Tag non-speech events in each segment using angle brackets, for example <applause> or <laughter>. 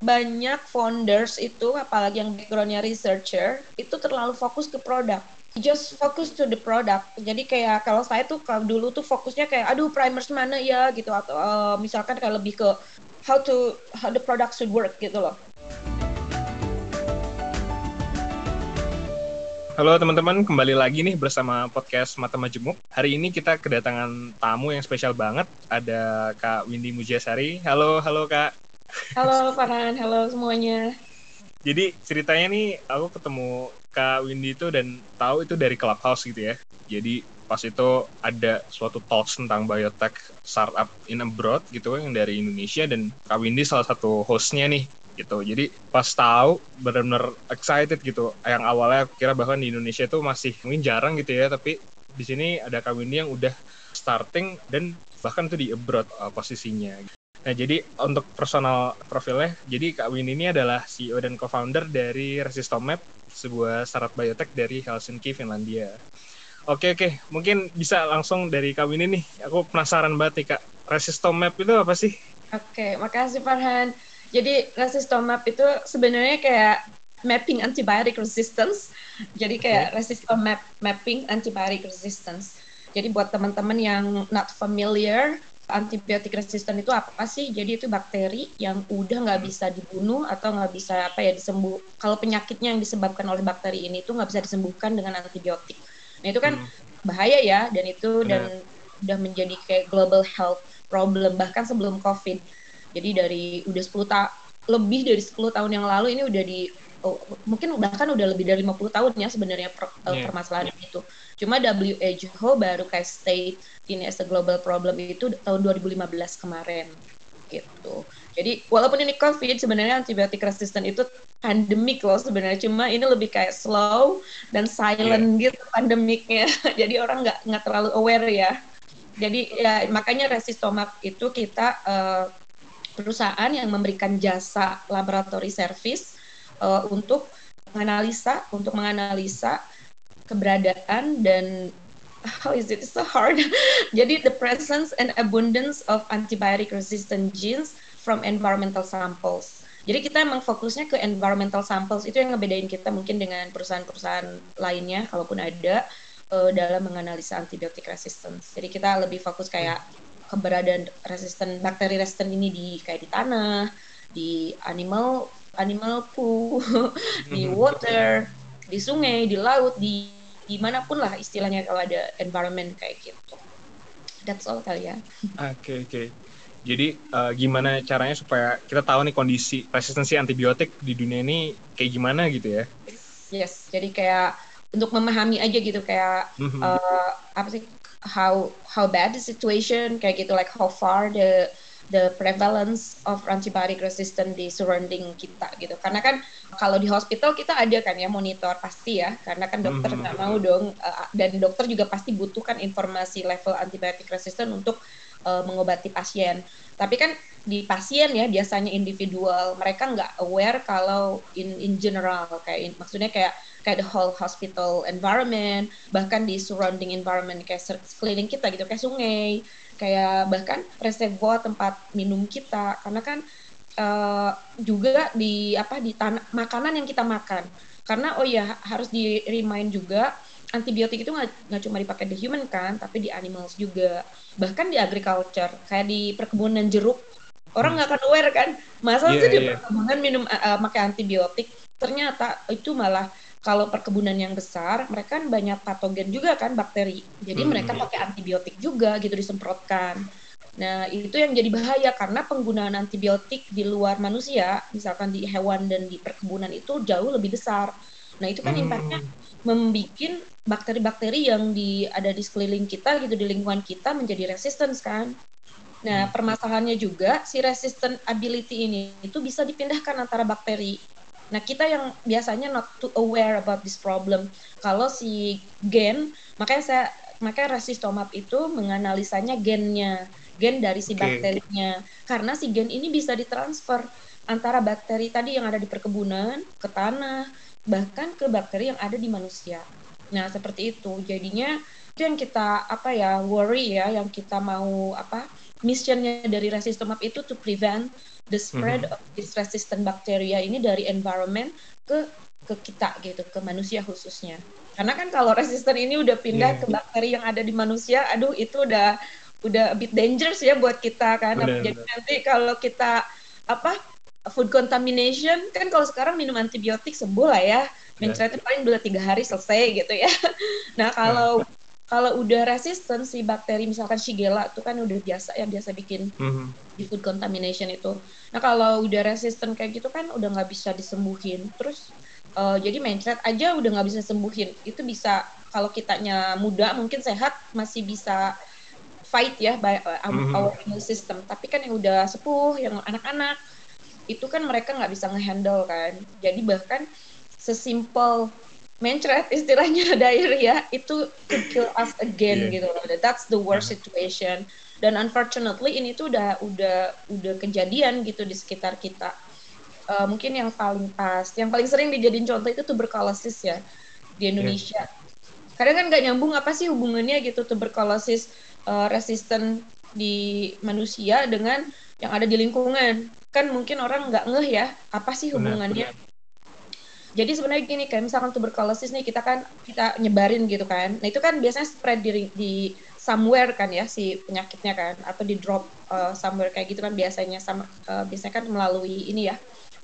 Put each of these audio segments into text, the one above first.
banyak founders itu apalagi yang backgroundnya researcher itu terlalu fokus ke produk just focus to the product. Jadi kayak kalau saya tuh kalau dulu tuh fokusnya kayak aduh primers mana ya gitu atau uh, misalkan kayak lebih ke how to how the product should work gitu loh. Halo teman-teman, kembali lagi nih bersama podcast Mata Majemuk. Hari ini kita kedatangan tamu yang spesial banget. Ada Kak Windy Mujasari. Halo, halo Kak. Halo Farhan, halo semuanya. Jadi ceritanya nih aku ketemu Kak Windy itu dan tahu itu dari Clubhouse gitu ya. Jadi pas itu ada suatu talks tentang biotech startup in abroad gitu yang dari Indonesia dan Kak Windy salah satu hostnya nih gitu. Jadi pas tahu benar-benar excited gitu. Yang awalnya kira bahkan di Indonesia itu masih mungkin jarang gitu ya, tapi di sini ada Kak Windy yang udah starting dan bahkan itu di abroad uh, posisinya. Nah, jadi untuk personal profilnya, jadi Kak Windy ini adalah CEO dan co-founder dari Resistomap, sebuah startup biotech dari Helsinki, Finlandia. Oke oke, mungkin bisa langsung dari Kak Winnie nih. Aku penasaran banget nih Kak. Resistomap itu apa sih? Oke, makasih Farhan. Jadi Resistomap itu sebenarnya kayak mapping antibiotic resistance. Jadi kayak okay. resistomap mapping antibiotic resistance. Jadi buat teman-teman yang not familiar, antibiotik resisten itu apa sih? Jadi itu bakteri yang udah nggak bisa dibunuh atau nggak bisa apa ya disembuh. Kalau penyakitnya yang disebabkan oleh bakteri ini itu nggak bisa disembuhkan dengan antibiotik. Nah itu kan hmm. bahaya ya dan itu Benar. dan udah menjadi kayak global health problem bahkan sebelum COVID. Jadi dari udah 10 tahun lebih dari 10 tahun yang lalu ini udah di oh, mungkin bahkan udah lebih dari 50 tahun ya sebenarnya per, yeah. permasalahan yeah. itu. Cuma WHO baru kayak state ini as a global problem itu tahun 2015 kemarin gitu. Jadi walaupun ini COVID sebenarnya antibiotik resistant itu pandemik loh sebenarnya cuma ini lebih kayak slow dan silent yeah. gitu pandemiknya. <laughs> Jadi orang nggak nggak terlalu aware ya. Jadi ya makanya Resistomak itu kita uh, perusahaan yang memberikan jasa laboratory service uh, untuk menganalisa untuk menganalisa keberadaan dan how is it so hard? <laughs> Jadi the presence and abundance of antibiotic resistant genes from environmental samples. Jadi kita emang fokusnya ke environmental samples itu yang ngebedain kita mungkin dengan perusahaan-perusahaan lainnya kalaupun ada uh, dalam menganalisa antibiotik resistance. Jadi kita lebih fokus kayak keberadaan resisten bakteri resisten ini di kayak di tanah, di animal animal poo, <laughs> di hmm. water, di sungai, di laut, di di mana pun lah istilahnya kalau ada environment kayak gitu. That's all kali ya. <laughs> Oke okay, oke. Okay. Jadi uh, gimana caranya supaya kita tahu nih kondisi resistensi antibiotik di dunia ini kayak gimana gitu ya? Yes, jadi kayak untuk memahami aja gitu kayak uh, apa sih how how bad the situation kayak gitu like how far the the prevalence of antibiotic resistant di surrounding kita gitu. Karena kan kalau di hospital kita ada kan ya monitor pasti ya, karena kan dokter nggak mm -hmm. mau dong uh, dan dokter juga pasti butuhkan informasi level antibiotic resistant untuk uh, mengobati pasien. Tapi kan di pasien ya biasanya individual, mereka nggak aware kalau in in general kayak in, maksudnya kayak kayak the whole hospital environment, bahkan di surrounding environment kayak sekeliling kita gitu kayak sungai, kayak bahkan reservoir tempat minum kita. Karena kan uh, juga di apa di tanah makanan yang kita makan. Karena oh ya harus di remind juga antibiotik itu nggak cuma dipakai di human kan tapi di animals juga. Bahkan di agriculture kayak di perkebunan jeruk orang nggak akan aware kan. Masa yeah, sih di yeah. perkebunan minum uh, pakai antibiotik? Ternyata itu malah kalau perkebunan yang besar mereka kan banyak patogen juga kan bakteri jadi hmm. mereka pakai antibiotik juga gitu disemprotkan nah itu yang jadi bahaya karena penggunaan antibiotik di luar manusia misalkan di hewan dan di perkebunan itu jauh lebih besar nah itu kan hmm. impactnya membuat bakteri-bakteri yang di ada di sekeliling kita gitu di lingkungan kita menjadi resistance kan nah hmm. permasalahannya juga si resistant ability ini itu bisa dipindahkan antara bakteri Nah, kita yang biasanya not too aware about this problem. Kalau si gen, makanya saya makanya resistomap itu menganalisanya gennya, gen dari si okay. bakterinya. Karena si gen ini bisa ditransfer antara bakteri tadi yang ada di perkebunan ke tanah, bahkan ke bakteri yang ada di manusia. Nah, seperti itu. Jadinya itu yang kita apa ya worry ya, yang kita mau apa missionnya dari resistomap itu to prevent the spread mm -hmm. of this resistant bacteria ini dari environment ke ke kita gitu, ke manusia khususnya. Karena kan kalau resisten ini udah pindah yeah. ke bakteri yang ada di manusia, aduh itu udah udah a bit dangerous ya buat kita kan. Bener, Jadi bener. nanti kalau kita apa food contamination kan kalau sekarang minum antibiotik sembuh lah ya. Mencret yeah. paling dua tiga hari selesai gitu ya. <laughs> Nah kalau yeah kalau udah resisten si bakteri misalkan Shigella itu kan udah biasa yang biasa bikin mm-hmm. food contamination itu. Nah kalau udah resisten kayak gitu kan udah nggak bisa disembuhin. Terus uh, jadi mencret aja udah nggak bisa sembuhin. Itu bisa kalau kitanya muda mungkin sehat masih bisa fight ya by uh, mm-hmm. our immune system. Tapi kan yang udah sepuh, yang anak-anak itu kan mereka nggak bisa ngehandle kan. Jadi bahkan sesimpel mencret istilahnya <laughs> diarrhea itu to kill us again yeah. gitu loh. That's the worst situation. Dan unfortunately ini tuh udah udah udah kejadian gitu di sekitar kita. Uh, mungkin yang paling pas, yang paling sering dijadiin contoh itu tuberkulosis ya di Indonesia. Yeah. Kadang kan nggak nyambung apa sih hubungannya gitu tuberkulosis uh, resisten di manusia dengan yang ada di lingkungan. Kan mungkin orang nggak ngeh ya apa sih hubungannya. Benar, benar jadi sebenarnya gini kayak misalkan tuberkulosis nih kita kan kita nyebarin gitu kan. Nah itu kan biasanya spread di, di somewhere kan ya si penyakitnya kan atau di drop uh, somewhere kayak gitu kan biasanya sama uh, biasanya kan melalui ini ya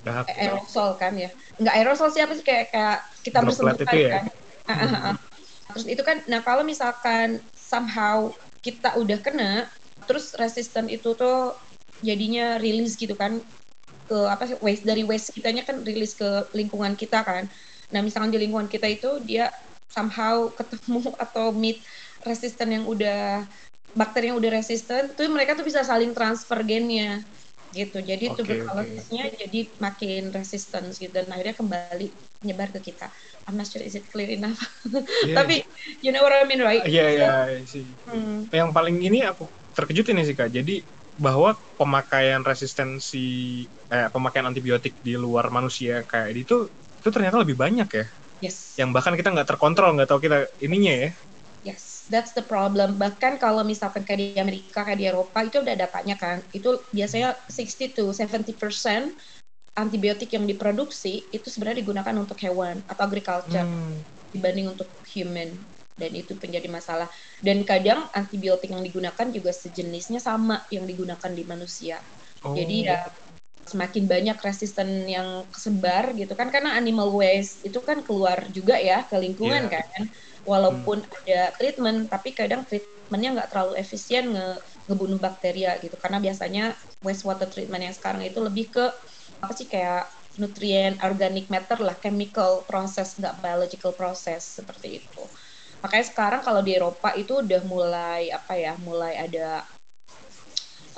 aerosol kan ya. Enggak aerosol siapa sih kayak kayak kita bersentuhan ya? kan. Hmm. Terus itu kan nah kalau misalkan somehow kita udah kena terus resisten itu tuh jadinya rilis gitu kan ke apa sih waste dari waste kitanya kan rilis ke lingkungan kita kan. Nah, misalkan di lingkungan kita itu dia somehow ketemu <laughs> atau meet resisten yang udah bakteri yang udah resisten, tuh mereka tuh bisa saling transfer gennya gitu. Jadi okay, tuberkulosisnya okay. jadi makin resistance gitu dan akhirnya kembali menyebar ke kita. I'm not sure is it clear enough. <laughs> Yeah. Tapi you know what I mean right? Iya yeah, iya yeah, sih. Hmm. Yang paling ini aku terkejut ini sih Kak. Jadi bahwa pemakaian resistensi eh, pemakaian antibiotik di luar manusia kayak itu itu ternyata lebih banyak ya. Yes. Yang bahkan kita nggak terkontrol, nggak tahu kita ininya ya. Yes, that's the problem. Bahkan kalau misalkan kayak di Amerika, kayak di Eropa itu udah datanya kan, itu biasanya 60 to 70 persen antibiotik yang diproduksi itu sebenarnya digunakan untuk hewan atau agriculture hmm. dibanding untuk human dan itu menjadi masalah. Dan kadang antibiotik yang digunakan juga sejenisnya sama yang digunakan di manusia. Oh. Jadi ya semakin banyak resisten yang kesebar gitu kan karena animal waste itu kan keluar juga ya ke lingkungan yeah. kan. Walaupun hmm. ada treatment tapi kadang treatmentnya nggak terlalu efisien nge ngebunuh bakteria gitu karena biasanya wastewater treatment yang sekarang itu lebih ke apa sih kayak nutrien organic matter lah chemical process nggak biological process seperti itu makanya sekarang kalau di Eropa itu udah mulai apa ya mulai ada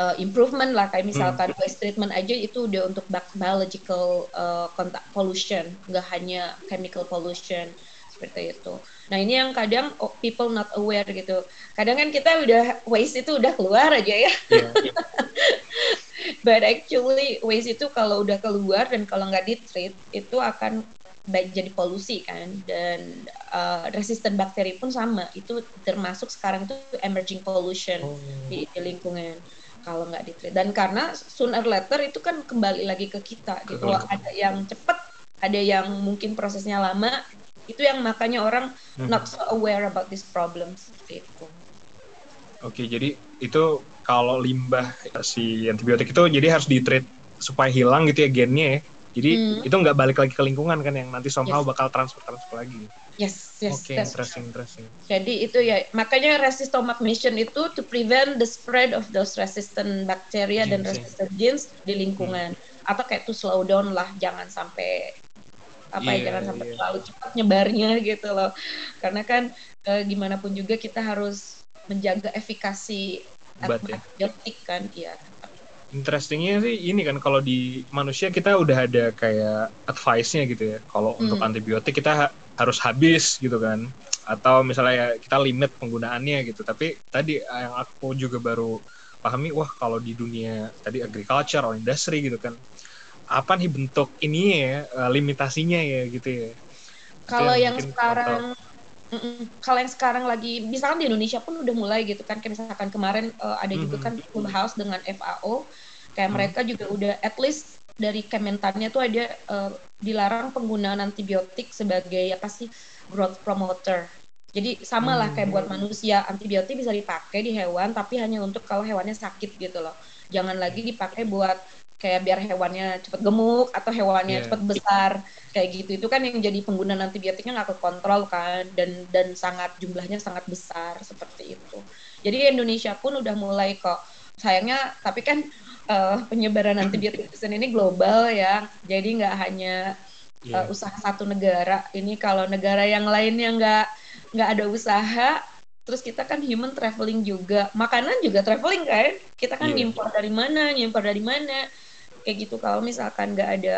uh, improvement lah kayak misalkan hmm. waste treatment aja itu udah untuk biological uh, contact pollution nggak hanya chemical pollution seperti itu. Nah ini yang kadang oh, people not aware gitu. Kadang kan kita udah waste itu udah keluar aja ya. Yeah. <laughs> But actually waste itu kalau udah keluar dan kalau nggak di treat itu akan baik jadi polusi kan dan uh, resisten bakteri pun sama itu termasuk sekarang itu emerging pollution oh. di, di lingkungan kalau nggak ditreat dan karena sooner later itu kan kembali lagi ke kita gitu Betul. ada yang cepat ada yang mungkin prosesnya lama itu yang makanya orang hmm. not so aware about this problem seperti itu. Oke, jadi itu kalau limbah si antibiotik itu jadi harus ditreat supaya hilang gitu ya gennya ya. Jadi hmm. itu nggak balik lagi ke lingkungan kan yang nanti somehow yes. bakal transfer transfer lagi. Yes, yes. Oke, okay, interesting, interesting. Jadi itu ya makanya resistomap mission itu to prevent the spread of those resistant bacteria dan ya. resistant genes di lingkungan hmm. atau kayak to slow down lah, jangan sampai apa yeah, ya iya, jangan sampai yeah. terlalu cepat nyebarnya <laughs> gitu loh. Karena kan e, gimana pun juga kita harus menjaga efikasi ya. antibiotik kan, ya interestingnya sih ini kan kalau di manusia kita udah ada kayak advice-nya gitu ya. Kalau hmm. untuk antibiotik kita ha harus habis gitu kan. Atau misalnya ya kita limit penggunaannya gitu. Tapi tadi yang aku juga baru pahami wah kalau di dunia tadi agriculture atau industri gitu kan apa nih bentuk ini ya eh, limitasinya ya gitu ya. Kalau yang sekarang Mm-mm. Kalau yang sekarang lagi, misalkan di Indonesia pun udah mulai gitu kan, kayak misalkan kemarin uh, ada juga kan Clubhouse dengan FAO, kayak Hmm. mereka juga udah at least dari Kementannya tuh ada uh, dilarang penggunaan antibiotik sebagai apa sih growth promoter. Jadi sama lah kayak buat manusia, antibiotik bisa dipakai di hewan, tapi hanya untuk kalau hewannya sakit gitu loh. Jangan lagi dipakai buat kayak biar hewannya cepat gemuk atau hewannya Iya. cepat besar kayak gitu. Itu kan yang jadi penggunaan antibiotiknya nggak kekontrol kan dan dan sangat jumlahnya sangat besar seperti itu. Jadi Indonesia pun udah mulai kok. Sayangnya tapi kan eh, penyebaran antibiotik ini global ya. Jadi nggak hanya eh, Iya. usaha satu negara. Ini kalau negara yang lainnya nggak nggak ada usaha terus kita kan human traveling juga. Makanan juga traveling kan? Kita kan Iya. impor dari mana nyimpor dari mana kayak gitu. Kalau misalkan nggak ada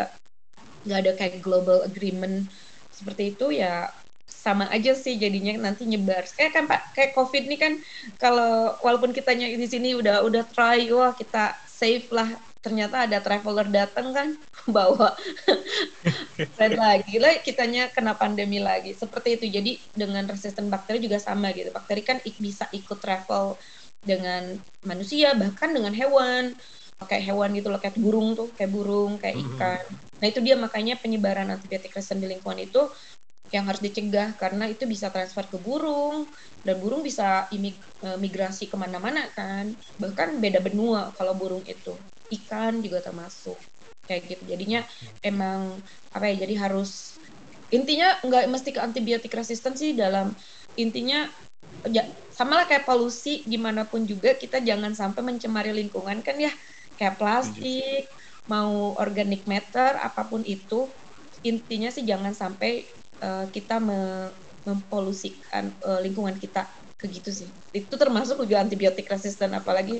nggak ada kayak global agreement seperti itu ya sama aja sih jadinya nanti nyebar. Kayak kan pak kayak covid ini kan kalau walaupun kitanya di sini udah udah try wah kita safe lah ternyata ada traveler datang kan <laughs> bawa <laughs> spread lagi. Lah kitanya kena pandemi lagi. Seperti itu. Jadi dengan resisten bakteri juga sama gitu. Bakteri kan ik- bisa ikut travel dengan manusia bahkan dengan hewan kayak hewan gitu loh kayak burung tuh kayak burung kayak Mhm. ikan. Nah itu dia makanya penyebaran antibiotik resisten di lingkungan itu yang harus dicegah karena itu bisa transfer ke burung dan burung bisa imig- eh, migrasi ke mana-mana kan. Bahkan beda benua kalau burung itu. Ikan juga termasuk. Kayak gitu. Jadinya emang apa ya jadi harus intinya nggak mesti ke antibiotik resisten sih dalam intinya ya, sama lah kayak polusi di mana pun juga kita jangan sampai mencemari lingkungan kan ya kayak plastik mau organic matter apa pun itu intinya sih jangan sampai eh, kita me- mempolusikan eh, lingkungan kita ke gitu sih itu termasuk juga antibiotik resisten apalagi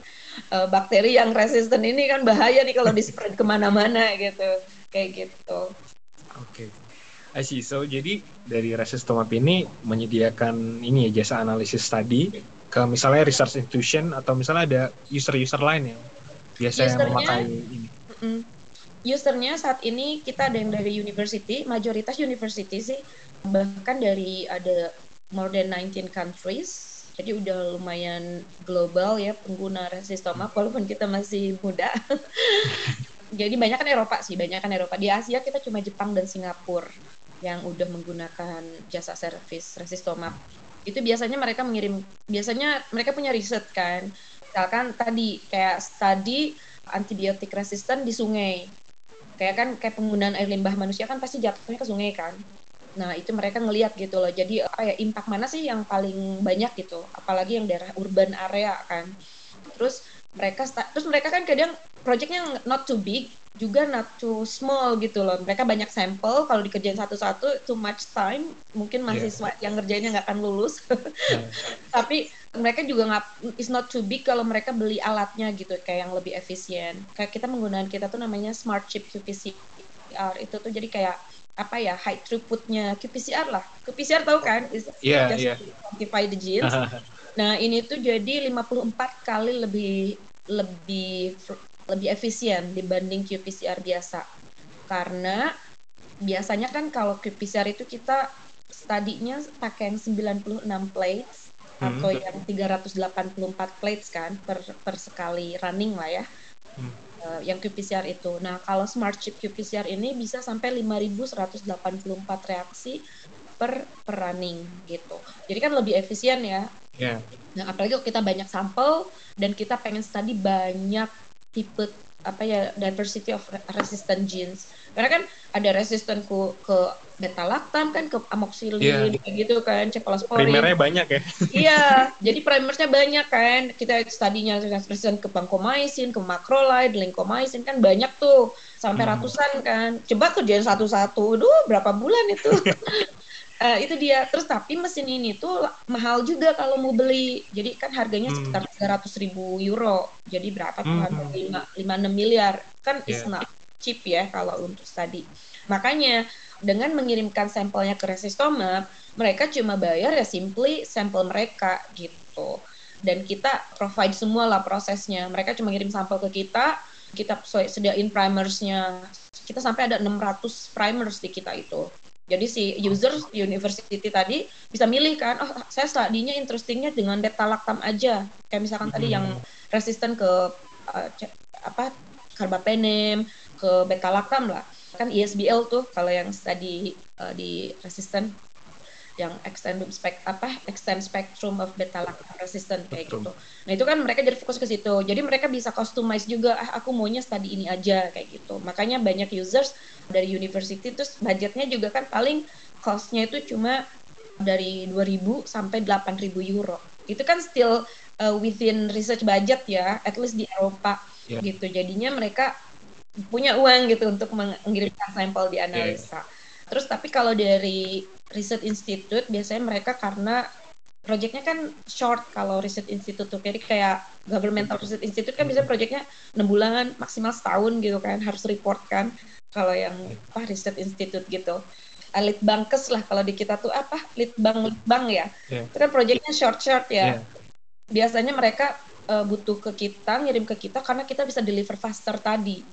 eh, bakteri yang resisten ini kan bahaya nih kalau di spread ke mana-mana gitu kayak gitu Oke. I see. So jadi dari Resistomap ini menyediakan ini ya jasa analisis tadi ke misalnya research institution atau misalnya ada user-user lain yang biasa yang Usernya- memakai ini. Mm. Usernya saat ini kita ada yang dari university, mayoritas university sih, bahkan dari ada more than 19 countries, jadi udah lumayan global ya pengguna resistoma, walaupun kita masih muda. <laughs> jadi banyak kan Eropa sih, banyak kan Eropa. Di Asia kita cuma Jepang dan Singapura yang udah menggunakan jasa service resistoma. Itu biasanya mereka mengirim, biasanya mereka punya riset kan, misalkan tadi kayak studi antibiotik resisten di sungai. Kayak kan kayak penggunaan air limbah manusia kan pasti jatuhnya ke sungai kan. Nah itu mereka ngelihat gitu loh. Jadi apa ya impact mana sih yang paling banyak gitu? Apalagi yang daerah urban area kan. Terus mereka terus mereka kan kadang projectnya not too big juga not too small gitu loh. Mereka banyak sampel kalau dikerjain satu-satu too much time mungkin mahasiswa yang ngerjainnya nggak akan lulus. <laughs> Tapi mereka juga nggak is not too big kalau mereka beli alatnya gitu kayak yang lebih efisien. Kayak kita menggunakan kita tuh namanya smart chip qPCR itu tuh jadi kayak apa ya high throughputnya qPCR lah. qPCR tahu kan? Is Iya, just to quantify the genes? <laughs> Nah ini tuh jadi 54 kali lebih lebih lebih efisien dibanding qPCR biasa karena biasanya kan kalau qPCR itu kita studinya pakai yang 96 plates Hmm. atau yang 384 plates kan per per sekali running lah ya. Hmm. Eh, yang qPCR itu. Nah, kalau smart chip qPCR ini bisa sampai 5184 reaksi per per running gitu. Jadi kan lebih efisien ya. Ya. Nah, apalagi kalau kita banyak sampel dan kita pengen study banyak tipe apa ya diversity of re- resistant genes. Karena kan ada resisten ke ke beta lactam kan ke amoxicillin kayak gitu kan, cephalosporin. Primernya banyak ya. <laughs> iya, jadi primersnya banyak kan. Kita studinya resisten ke vancomycin, ke macrolide, lincomycin kan banyak tuh sampai Hmm. ratusan kan. Coba kerjain satu-satu, duh berapa bulan itu. <laughs> Eh, itu dia. Terus tapi mesin ini tuh mahal juga kalau mau beli. Jadi kan harganya Hmm. sekitar 300 ribu euro. Jadi berapa tuh Hmm. 5, 5 6 miliar. Kan is Yeah. not cheap ya kalau untuk study. Makanya dengan mengirimkan sampelnya ke resistoma, mereka cuma bayar ya simply sampel mereka gitu. Dan kita provide semua lah prosesnya. Mereka cuma ngirim sampel ke kita, kita sediain primersnya. Kita sampai ada 600 primers di kita itu. Jadi si user university tadi bisa milih kan, oh saya studinya interestingnya dengan beta lactam aja. Kayak misalkan hmm. tadi yang resisten ke uh, apa carbapenem, ke beta lactam lah. Kan ISBL tuh kalau yang study uh, di resisten yang extend spek apa extend spectrum of beta lactam resistant kayak Betul. gitu. Nah itu kan mereka jadi fokus ke situ. Jadi mereka bisa customize juga. Ah aku maunya study ini aja kayak gitu. Makanya banyak users dari university terus budgetnya juga kan paling costnya itu cuma dari 2000 sampai 8000 euro. Itu kan still uh, within research budget ya, at least di Eropa yeah. gitu. Jadinya mereka punya uang gitu untuk mengirimkan sampel di analisa. Yeah. Terus tapi kalau dari Research Institute biasanya mereka karena proyeknya kan short kalau Research Institute tuh. Jadi kayak governmental Research Institute kan bisa proyeknya enam bulan maksimal setahun gitu kan harus report kan kalau yang apa Research Institute gitu. Litbangkes lah kalau di kita tuh apa Litbang Litbang ya. Yeah. itu kan proyeknya short short ya. Yeah. biasanya mereka uh, butuh ke kita ngirim ke kita karena kita bisa deliver faster tadi.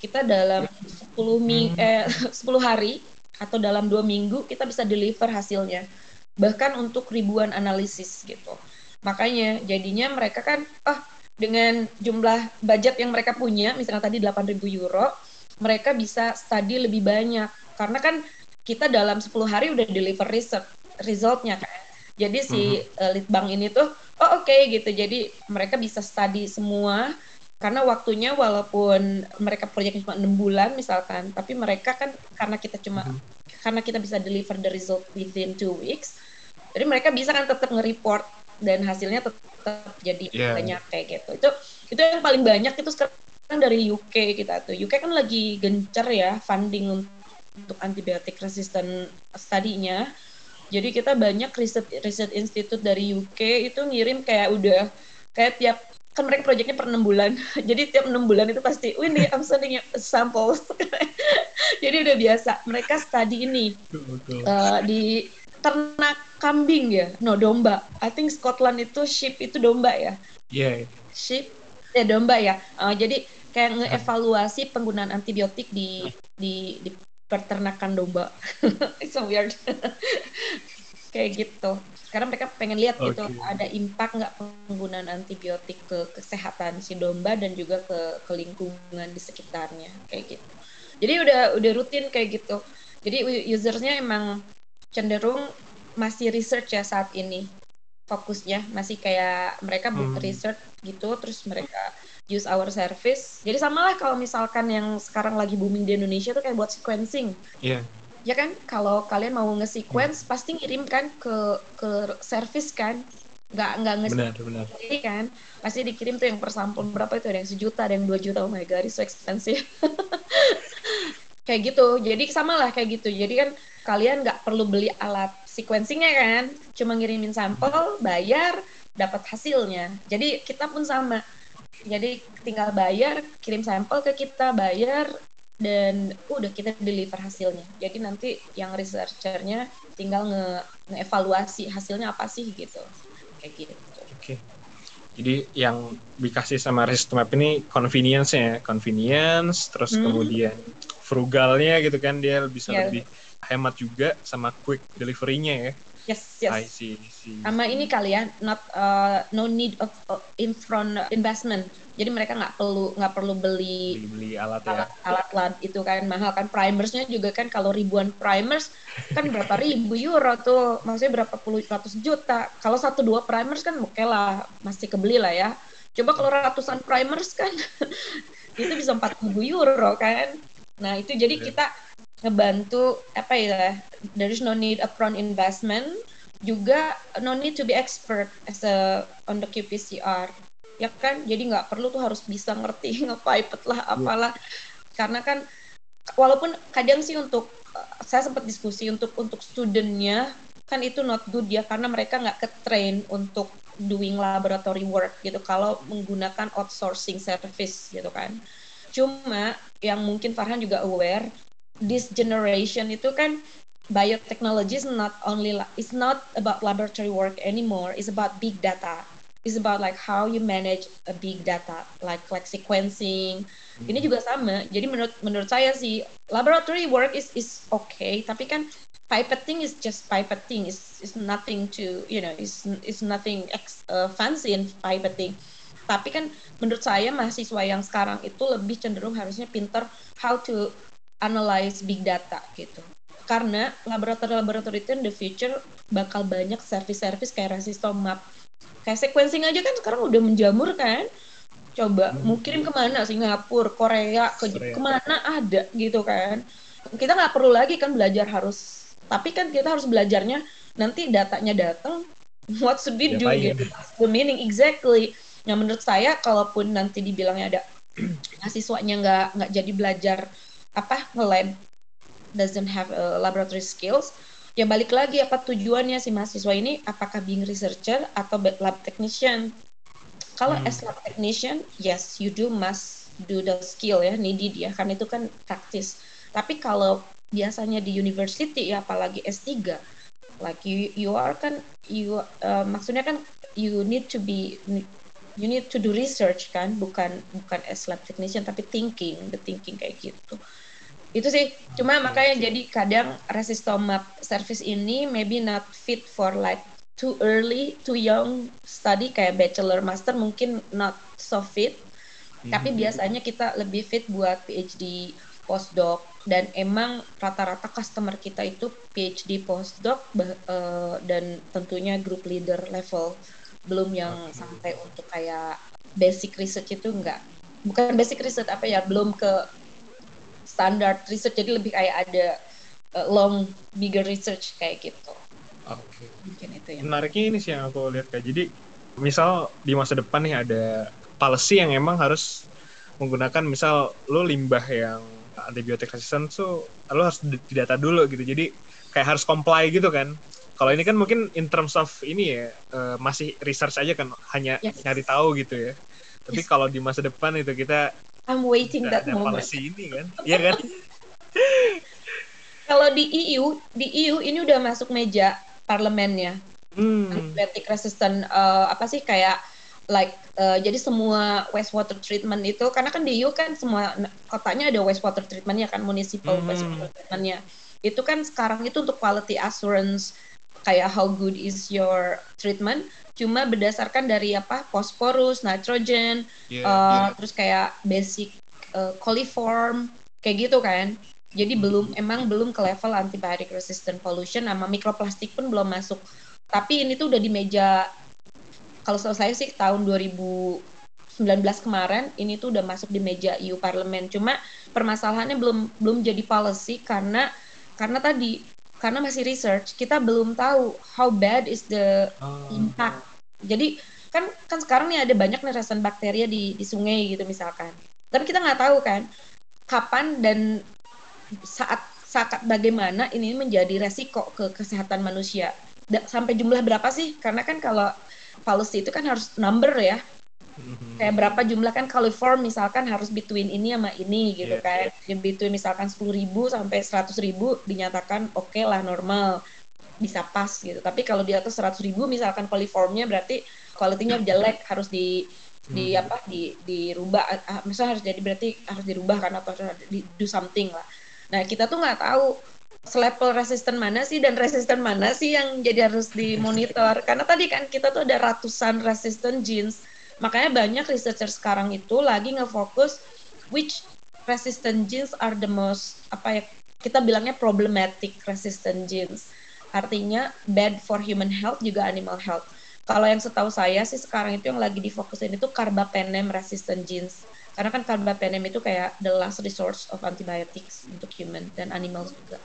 Kita dalam 10 mi hmm. eh <laughs> 10 hari atau dalam dua minggu kita bisa deliver hasilnya. Bahkan untuk ribuan analisis gitu. Makanya jadinya mereka kan oh dengan jumlah budget yang mereka punya misalnya tadi 8.000 euro mereka bisa study lebih banyak. Karena kan kita dalam 10 hari udah deliver result resultnya kan. Jadi si mm-hmm. uh, litbang ini tuh oh oke okay, gitu. Jadi mereka bisa study semua karena waktunya walaupun mereka proyeknya cuma enam bulan misalkan tapi mereka kan karena kita cuma hmm. karena kita bisa deliver the result within two weeks jadi mereka bisa kan tetap nge-report dan hasilnya tetap jadi yeah. banyak kayak gitu itu itu yang paling banyak itu sekarang dari UK kita tuh UK kan lagi gencar ya funding untuk antibiotik resistant study-nya jadi kita banyak riset riset institut dari UK itu ngirim kayak udah kayak tiap kan mereka proyeknya per enam bulan. <laughs> Jadi tiap enam bulan itu pasti Windy I'm sending you samples. <laughs> Jadi udah biasa mereka study ini Uh, di ternak kambing ya. No domba. I think Scotland itu sheep itu domba ya. Yeah. sheep ya domba ya. Uh, jadi kayak ngeevaluasi penggunaan antibiotik di di, di peternakan domba. <laughs> It's so weird. Kayak gitu karena mereka pengen lihat okay. gitu ada impact nggak penggunaan antibiotik ke kesehatan si domba dan juga ke, ke lingkungan di sekitarnya kayak gitu. Jadi udah udah rutin kayak gitu. Jadi usernya emang cenderung masih research ya saat ini fokusnya. Masih kayak mereka hmm. research gitu terus mereka use our service. Jadi sama lah kalau misalkan yang sekarang lagi booming di Indonesia tuh kayak buat sequencing. Yeah ya kan? Kalau kalian mau nge-sequence hmm. pasti ngirim kan ke ke service kan? Nggak nggak nge benar, benar. kan? Pasti dikirim tuh yang per sampel berapa itu ada yang sejuta ada yang dua juta. Oh my god it's so expensive. <laughs> Kayak gitu. Jadi sama lah kayak gitu. Jadi kan kalian nggak perlu beli alat sequencingnya kan? Cuma ngirimin sampel bayar dapat hasilnya. Jadi kita pun sama. Jadi tinggal bayar kirim sampel ke kita bayar dan udah kita deliver hasilnya. Jadi nanti yang researchernya tinggal nge ngevaluasi hasilnya apa sih gitu. Kayak gitu. Oke. Okay. Jadi yang dikasih sama Map ini convenience-nya ya, convenience terus hmm. kemudian frugalnya gitu kan dia bisa yeah. lebih hemat juga sama quick delivery-nya ya. Yes, yes. I see, see. Sama ini kali ya, not uh, no need of uh, in front investment. Jadi mereka nggak perlu nggak perlu beli beli, beli alat, alat ya. Alat alat itu kan mahal kan primersnya juga kan kalau ribuan primers kan berapa ribu euro tuh, maksudnya berapa puluh ratus juta. Kalau satu dua primers kan oke lah masih kebeli lah ya. Coba kalau ratusan primers kan <laughs> itu bisa empat ribu euro kan. Nah itu jadi iya. kita ngebantu apa ya there is no need upfront investment juga no need to be expert as a on the qPCR ya kan jadi nggak perlu tuh harus bisa ngerti <laughs> ngepipet lah iya. apalah yeah. karena kan walaupun kadang sih untuk saya sempat diskusi untuk untuk studentnya kan itu not good ya karena mereka nggak ke train untuk doing laboratory work gitu kalau menggunakan outsourcing service gitu kan cuma yang mungkin Farhan juga aware this generation itu kan biotechnology is not only is not about laboratory work anymore it's about big data is about like how you manage a big data like like sequencing. Hmm. ini juga sama. Jadi menurut menurut saya sih laboratory work is is okay. Tapi kan pipetting is just pipetting. Is is nothing to you know is is nothing ex, uh, fancy in pipetting. Tapi kan menurut saya mahasiswa yang sekarang itu lebih cenderung harusnya pinter how to analyze big data gitu. Karena laboratorium-laboratorium itu in the future bakal banyak service-service kayak resistomap kayak sequencing aja kan sekarang udah menjamur kan? Coba hmm. mau kirim ke mana? Singapura Korea ke Korea. ke mana ada gitu kan? Kita nggak perlu lagi kan belajar harus tapi kan kita harus belajarnya nanti datanya datang what should we do gitu? The meaning exactly. Nah menurut saya kalaupun nanti dibilangnya ada <clears throat> mahasiswanya nggak nggak jadi belajar apa nge-lab doesn't have a laboratory skills ya balik lagi apa tujuannya si mahasiswa ini? Apakah being researcher atau lab technician? Kalau hmm. as lab technician yes you do must do the skill ya needed ya karena itu kan praktis. Tapi kalau biasanya di university ya apalagi S3 like you you are kan you uh, maksudnya kan you need to be you need to do research kan bukan bukan as lab technician tapi thinking the thinking kayak gitu itu sih. Cuma makanya jadi kadang resistomap service ini maybe not fit for like too early too young study kayak bachelor master mungkin not so fit. Mm-hmm. tapi biasanya kita lebih fit buat PhD postdoc. Dan emang rata-rata customer kita itu PhD postdoc uh, dan tentunya group leader level belum yang okay. sampai untuk kayak basic research itu enggak. Bukan basic research apa ya belum ke standar research jadi lebih kayak ada uh, long bigger research kayak gitu. Oke. Okay. Mungkin itu ya. Menariknya ini sih yang aku lihat kayak jadi misal di masa depan nih ada policy yang emang harus menggunakan misal lo limbah yang antibiotik resistant tuh lo harus didata dulu gitu jadi kayak harus comply gitu kan kalau ini kan mungkin in terms of ini ya uh, masih research aja kan hanya yes. nyari tahu gitu ya. Tapi yes. kalau di masa depan itu kita I'm waiting that moment. ini kan, iya kan? <laughs> kalau di EU, di EU ini udah masuk meja parlemennya. Hmm. Antibiotic resistant uh, apa sih kayak like uh, jadi semua wastewater treatment itu karena kan di EU kan semua kotanya ada wastewater treatmentnya kan municipal hmm. wastewater treatmentnya itu kan sekarang itu untuk quality assurance kayak how good is your treatment cuma berdasarkan dari apa phosphorus, nitrogen, yeah, uh, yeah. terus kayak basic uh, coliform kayak gitu kan. Jadi hmm. belum emang belum ke level antibiotic resistant pollution sama mikroplastik pun belum masuk. Tapi ini tuh udah di meja kalau saya sih tahun 2019 kemarin ini tuh udah masuk di meja EU parlemen. Cuma permasalahannya belum belum jadi policy karena karena tadi karena masih research kita belum tahu how bad is the oh. impact. Jadi kan kan sekarang nih ada banyak nih bakteria di di sungai gitu misalkan. Tapi kita nggak tahu kan kapan dan saat saat bagaimana ini menjadi resiko ke kesehatan manusia. Da, sampai jumlah berapa sih? Karena kan kalau policy itu kan harus number ya Mm-hmm. Kayak berapa jumlah kan coliform misalkan harus between ini sama ini gitu yeah, kan. Yeah. between misalkan sepuluh ribu sampai seratus ribu dinyatakan oke okay lah normal bisa pas gitu. Tapi kalau di atas seratus ribu misalkan coliformnya berarti kualitinya jelek harus di di hmm. apa di dirubah uh, misalnya harus jadi berarti harus dirubah kan atau di do something lah. Nah, kita tuh nggak tahu level resisten mana sih dan resisten mana sih yang jadi harus dimonitor <laughs> karena tadi kan kita tuh ada ratusan resistant genes Makanya banyak researcher sekarang itu lagi ngefokus which resistant genes are the most apa ya kita bilangnya problematic resistant genes. Artinya bad for human health juga animal health. Kalau yang setahu saya sih sekarang itu yang lagi difokusin itu carbapenem resistant genes. Karena kan carbapenem itu kayak the last resource of antibiotics untuk human dan animals juga.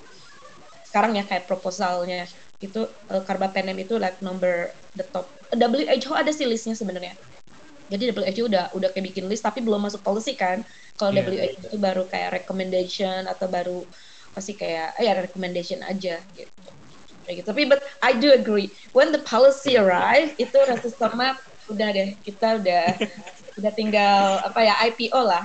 Sekarang ya kayak proposalnya itu uh, carbapenem itu like number the top. WHO ada sih listnya sebenarnya jadi WHO udah udah kayak bikin list tapi belum masuk policy kan kalau yeah. WHO itu baru kayak recommendation atau baru pasti kayak eh, ya recommendation aja gitu kayak gitu tapi but I do agree when the policy arrive itu resistema udah deh kita udah udah tinggal apa ya IPO lah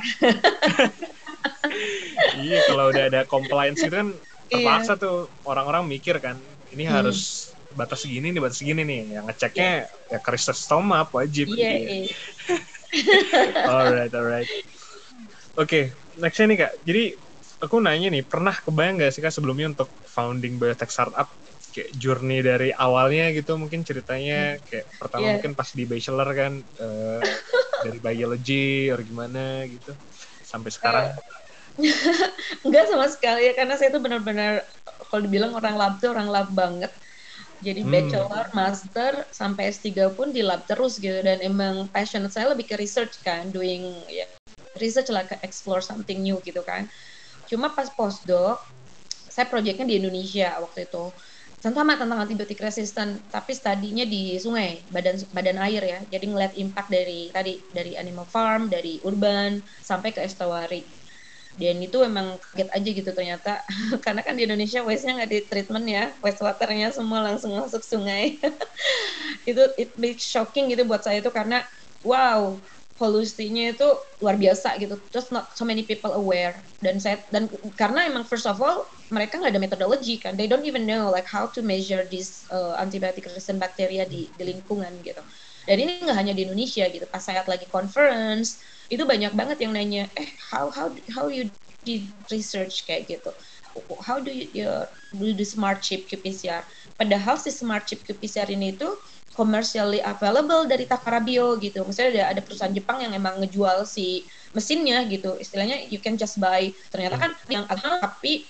iya kalau udah ada compliance itu kan terpaksa yeah. tuh orang-orang mikir kan ini hmm. harus batas segini nih batas segini nih yang ngeceknya yeah. ya kristal stoma wajib iya yeah, <laughs> yeah. alright alright oke okay, nextnya nih kak jadi aku nanya nih pernah kebayang gak sih kak sebelumnya untuk founding biotech startup kayak journey dari awalnya gitu mungkin ceritanya hmm. kayak pertama yeah. mungkin pas di bachelor kan uh, dari biology or gimana gitu sampai sekarang <laughs> Enggak sama sekali ya karena saya itu benar-benar kalau dibilang orang lab tuh orang lab banget. Jadi hmm. bachelor, master, sampai S3 pun di lab terus gitu dan emang passion saya lebih ke research kan, doing ya, research lah ke explore something new gitu kan. Cuma pas postdoc, saya proyeknya di Indonesia waktu itu sama tentang antibiotik resisten tapi studinya di sungai badan badan air ya jadi ngeliat impact dari tadi dari animal farm dari urban sampai ke estuary dan itu emang kaget aja gitu ternyata. <laughs> Karena kan di Indonesia waste-nya nggak di treatment ya. Waste waternya semua langsung masuk sungai. <laughs> Itu it makes shocking gitu buat saya itu karena wow polusinya itu luar biasa gitu. Just not so many people aware. Dan saya dan karena emang first of all mereka nggak ada metodologi kan. They don't even know like how to measure this uh, antibiotic resistant bacteria di, di lingkungan gitu. Dan ini nggak hanya di Indonesia gitu. Pas saya lagi conference itu banyak banget yang nanya eh how how how you did research? Kayak gitu. How do you, you do the smart chip qPCR? Padahal si smart chip qPCR ini itu commercially available dari Takara Bio gitu. Misalnya ada ada perusahaan Jepang yang emang ngejual si mesinnya gitu. Istilahnya you can just buy. Ternyata kan yang agak tapi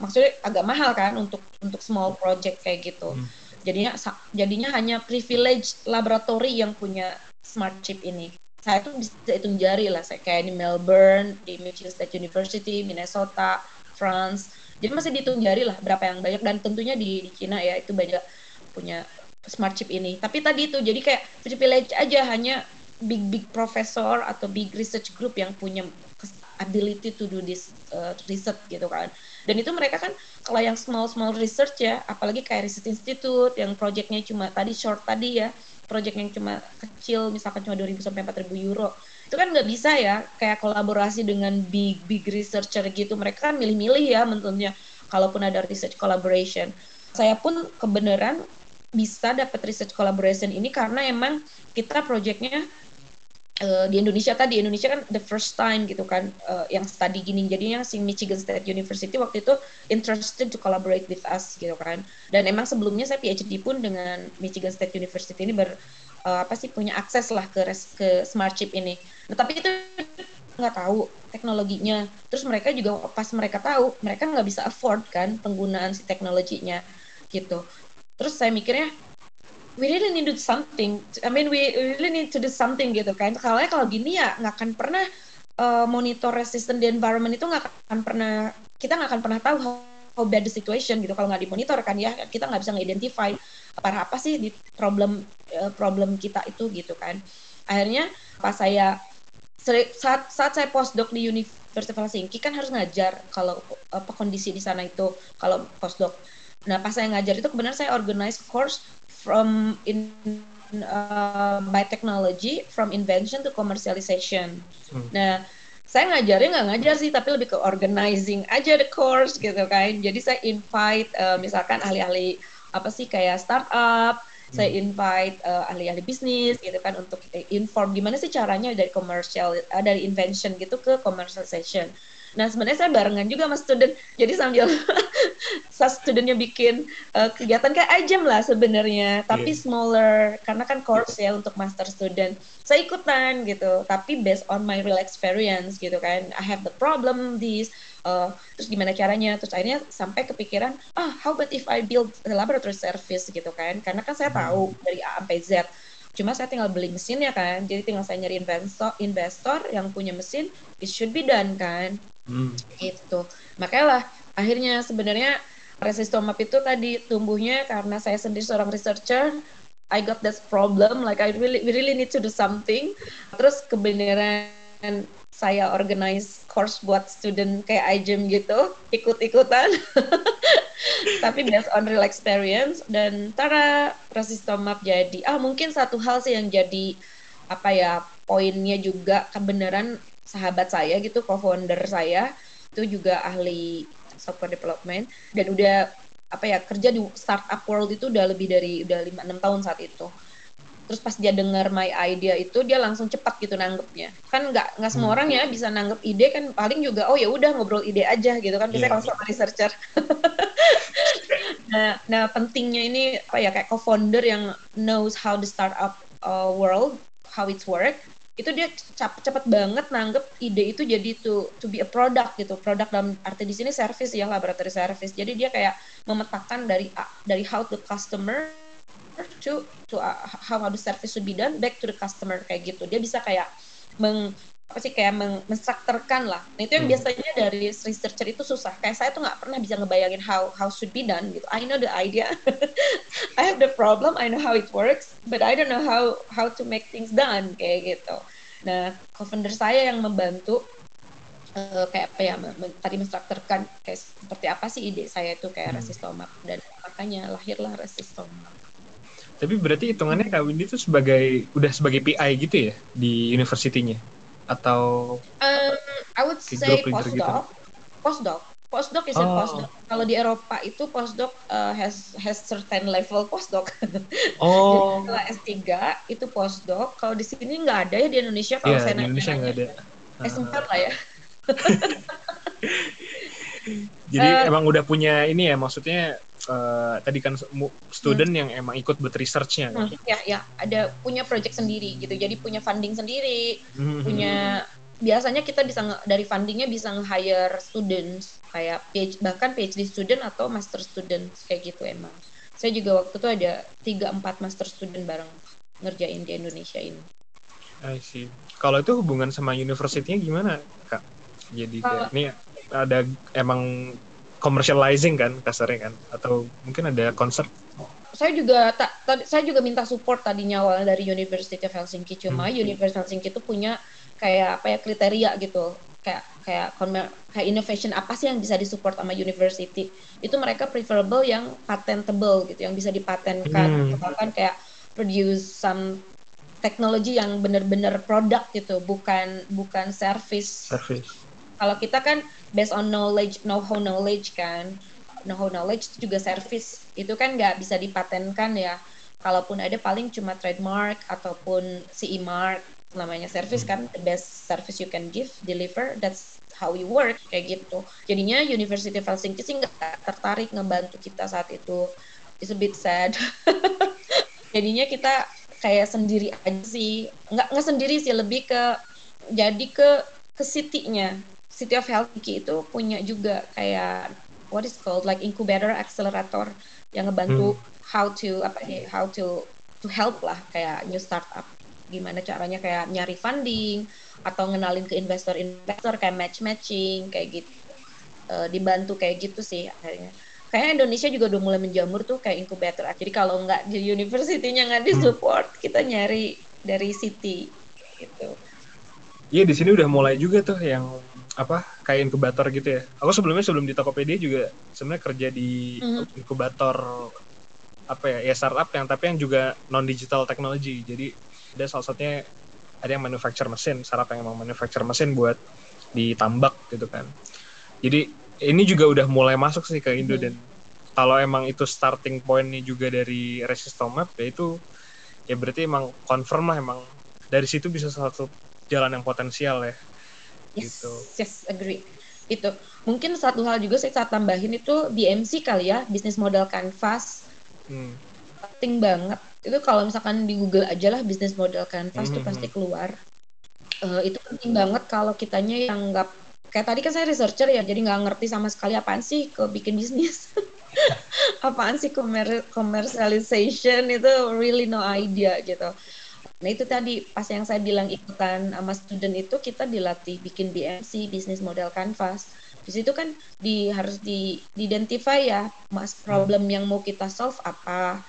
maksudnya agak mahal kan untuk untuk small project kayak gitu. Hmm. jadinya jadinya hanya privilege laboratori yang punya smart chip ini saya tuh bisa hitung jari lah saya kayak di Melbourne di Michigan State University Minnesota France. Jadi masih dihitung jari lah berapa yang banyak. Dan tentunya di, di Cina ya itu banyak punya smart chip ini. Tapi tadi itu jadi kayak privilege aja hanya big big professor atau big research group yang punya ability to do this uh, research gitu kan. Dan itu mereka kan kalau yang small small research ya apalagi kayak research institute yang projectnya cuma tadi short tadi ya project yang cuma kecil misalkan cuma 2000 sampai 4000 euro. Itu kan nggak bisa ya kayak kolaborasi dengan big big researcher gitu. Mereka kan milih-milih ya menurutnya kalaupun ada research collaboration. Saya pun kebenaran bisa dapat research collaboration ini karena emang kita projectnya uh, di Indonesia tadi Indonesia kan the first time gitu kan uh, yang study gini. Jadinya si Michigan State University waktu itu interested to collaborate with us gitu kan. Dan emang sebelumnya saya PhD pun dengan Michigan State University ini ber uh, apa sih punya akses lah ke ke smart chip ini. Nah, tapi itu nggak tahu teknologinya. Terus mereka juga pas mereka tahu mereka nggak bisa afford kan penggunaan si teknologinya gitu. Terus saya mikirnya we really need to do something. I mean, we really need to do something gitu kan. Kalau kalau gini ya nggak akan pernah uh, monitor resistant di environment itu nggak akan pernah kita nggak akan pernah tahu how, how bad the situation gitu kalau nggak dimonitor kan ya kita nggak bisa nge-identify apa apa sih di problem uh, problem kita itu gitu kan. Akhirnya pas saya saat saat saya postdoc di Universitas Helsinki kan harus ngajar kalau apa kondisi di sana itu kalau postdoc. Nah pas saya ngajar itu kebenaran saya organize course from in uh, by technology from invention to commercialization. Hmm. Nah, saya ngajarnya nggak ngajar sih, tapi lebih ke organizing aja the course gitu kan. Jadi saya invite uh, misalkan ahli-ahli apa sih kayak startup, hmm. saya invite uh, ahli-ahli bisnis gitu kan untuk inform gimana sih caranya dari commercial uh, dari invention gitu ke commercialization. Nah sebenarnya saya barengan juga sama student, jadi sambil <laughs> saat studentnya bikin uh, kegiatan kayak ajem lah sebenarnya, tapi yeah. smaller karena kan course ya untuk master student. Saya ikutan gitu, tapi based on my real experience gitu kan. I have the problem this, uh, terus gimana caranya, terus akhirnya sampai kepikiran, ah oh, how about if I build a laboratory service gitu kan, karena kan saya tahu hmm. dari A sampai Z Cuma saya tinggal beli mesin ya kan, jadi tinggal saya nyari investor, investor yang punya mesin, it should be done kan. Hmm. Itu. Makanya lah akhirnya sebenarnya resistomap itu tadi tumbuhnya karena saya sendiri seorang researcher, I got this problem, like I really we really need to do something. Terus kebenaran saya organize course buat student kayak iGEM gitu, ikut-ikutan. <laughs> Tapi based on real experience dan tara resistomap jadi ah mungkin satu hal sih yang jadi apa ya poinnya juga kebenaran sahabat saya gitu co-founder saya itu juga ahli software development. Dan udah apa ya kerja di startup world itu udah lebih dari udah lima enam tahun saat itu. Terus pas dia dengar my idea itu dia langsung cepat gitu nanggepnya. Kan nggak nggak semua hmm. orang ya bisa nanggep ide kan paling juga oh ya udah ngobrol ide aja gitu kan. Biasanya yeah. kalau sama researcher. <laughs> Nah nah pentingnya ini apa ya kayak co-founder yang knows how the startup uh, world how it's work itu dia cepat banget nanggep ide itu jadi to to be a product gitu. Produk dalam arti di sini service ya laboratory service. Jadi dia kayak memetakan dari dari how the customer to to uh, how the service should be done back to the customer kayak gitu. Dia bisa kayak meng apa sih kayak menstrukturkan lah. Nah itu yang hmm. biasanya dari researcher itu susah. Kayak saya tuh nggak pernah bisa ngebayangin how how should be done gitu. I know the idea, <laughs> I have the problem, I know how it works, but I don't know how how to make things done kayak gitu. Nah co-founder saya yang membantu uh, kayak apa ya tadi menstrukturkan kayak seperti apa sih ide saya itu kayak hmm. resistomap dan makanya lahirlah resistomap. Tapi berarti hitungannya Kak Windy itu sebagai udah sebagai PI gitu ya di universitinya? Atau um, I would say postdoc gitu? postdoc. Postdoc. Is oh. postdoc. Kalau di Eropa itu postdoc uh, has has certain level postdoc. Oh. <laughs> Kalau S3 itu postdoc. Kalau di sini nggak ada ya di Indonesia kalau yeah, saya di Indonesia nggak ada. S4 lah ya. <laughs> Jadi uh, emang udah punya ini ya maksudnya uh, tadi kan student hmm. yang emang ikut buat researchnya kan? hmm, ya ya ada punya project sendiri gitu jadi punya funding sendiri hmm. punya biasanya kita bisa dari fundingnya bisa nge-hire students kayak PhD, bahkan PhD student atau master student kayak gitu emang saya juga waktu itu ada tiga empat master student bareng ngerjain di Indonesia ini I see. Kalau itu hubungan sama universitinya gimana, Kak? Jadi kayak, ini ada emang commercializing kan kasarnya kan? Atau mungkin ada konsep? Saya juga tak saya juga minta support tadinya awalnya dari University of Helsinki. Cuma hmm. University of Helsinki itu punya kayak apa ya kriteria gitu. Kayak kayak kayak innovation apa sih yang bisa disupport sama university? Itu mereka preferable yang patentable gitu yang bisa dipatenkan. Hmm. bahkan kayak produce some teknologi yang benar-benar produk gitu bukan bukan service. Service kalau kita kan based on knowledge, know-how knowledge kan, know-how knowledge itu juga service. Itu kan nggak bisa dipatenkan ya. Kalaupun ada paling cuma trademark ataupun CE mark namanya service kan. The best service you can give deliver that's how we work kayak gitu. Jadinya University of Helsinki sih nggak tertarik ngebantu kita saat itu. It's a bit sad. <laughs> Jadinya kita kayak sendiri aja sih. Nggak nggak sendiri sih lebih ke jadi ke ke city-nya City of Helsinki itu punya juga kayak what is called? Like incubator accelerator yang ngebantu hmm. how to apa ya how to to help lah kayak new startup. Gimana caranya kayak nyari funding atau ngenalin ke investor-investor kayak match matching kayak gitu. Uh, dibantu kayak gitu sih akhirnya. Kayak Indonesia juga udah mulai menjamur tuh kayak incubator. Jadi kalau nggak di universitinya nggak di support hmm. kita nyari dari city gitu. Iya di sini udah mulai juga tuh yang apa kayak inkubator gitu ya. Aku sebelumnya sebelum di Tokopedia juga sebenarnya kerja di mm. inkubator apa ya ya startup yang tapi yang juga non digital technology. Jadi ada salah satunya ada yang manufacture mesin, startup yang emang manufacture mesin buat ditambak gitu kan. Jadi ini juga udah mulai masuk sih ke Indo mm. dan kalau emang itu starting pointnya juga dari Resistomap ya itu ya berarti emang confirm lah emang dari situ bisa satu jalan yang potensial ya Yes, gitu. yes, agree. Itu mungkin satu hal juga saya tambahin itu BMC kali ya, bisnis model canvas. Hmm. Penting banget. Itu kalau misalkan di Google aja lah bisnis model canvas hmm. tuh pasti keluar. Uh, itu penting banget kalau kitanya yang nggak kayak tadi kan saya researcher ya, jadi nggak ngerti sama sekali apaan sih ke bikin bisnis. <laughs> apaan sih commer commercialization itu really no idea gitu Nah itu tadi pas yang saya bilang ikutan sama student itu kita dilatih bikin BMC, bisnis model canvas. Di situ kan di harus di, di identify ya mas problem yang mau kita solve apa.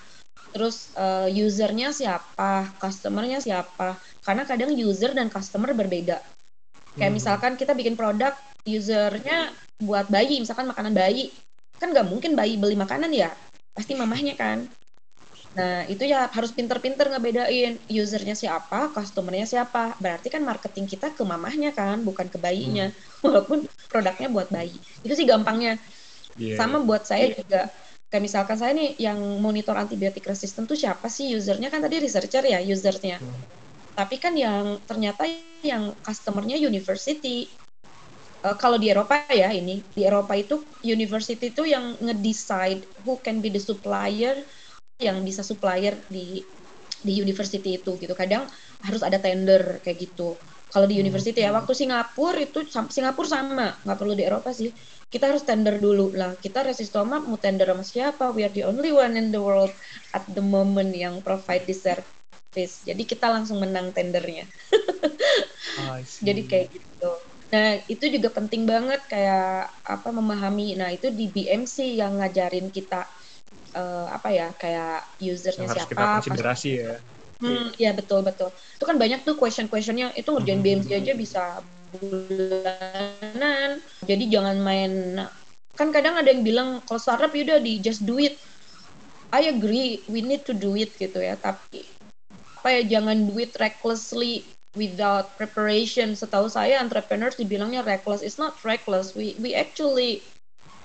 Terus uh, usernya siapa, customernya siapa. Karena kadang user dan customer berbeda. Kayak hmm. misalkan kita bikin produk usernya buat bayi, misalkan makanan bayi, kan nggak mungkin bayi beli makanan ya, pasti mamahnya kan. Nah, itu ya harus pinter-pinter ngebedain usernya siapa, customernya siapa. Berarti kan marketing kita ke mamahnya kan, bukan ke bayinya. Hmm. <laughs> Walaupun produknya buat bayi. Itu sih gampangnya. Yeah. Sama buat saya juga kayak misalkan saya nih yang monitor antibiotik resistant tuh siapa sih usernya kan tadi researcher ya usernya hmm. tapi kan yang ternyata yang customernya university uh, kalau di Eropa ya ini di Eropa itu university itu yang ngedecide who can be the supplier yang bisa supplier di di university itu gitu. Kadang harus ada tender kayak gitu. Kalau di hmm, university ya waktu Singapura itu Singapura sama nggak perlu di Eropa sih. Kita harus tender dulu. Lah kita resistoma mau tender sama siapa? We are the only one in the world at the moment yang provide this service. Jadi kita langsung menang tendernya. Oh, <laughs> jadi kayak gitu. Nah, itu juga penting banget kayak apa memahami. Nah, itu di BMC yang ngajarin kita uh, apa ya, kayak usernya yang siapa. Harus kita konsiderasi ya. Hmm, ya betul betul. Itu kan banyak tuh question-questionnya itu ngerjain hmm. BMC aja bisa bulanan. Jadi jangan main kan kadang ada yang bilang kalau startup ya udah di just do it. I agree, we need to do it gitu ya. Tapi apa ya jangan do it recklessly without preparation. Setahu saya entrepreneurs dibilangnya reckless. It's not reckless. We we actually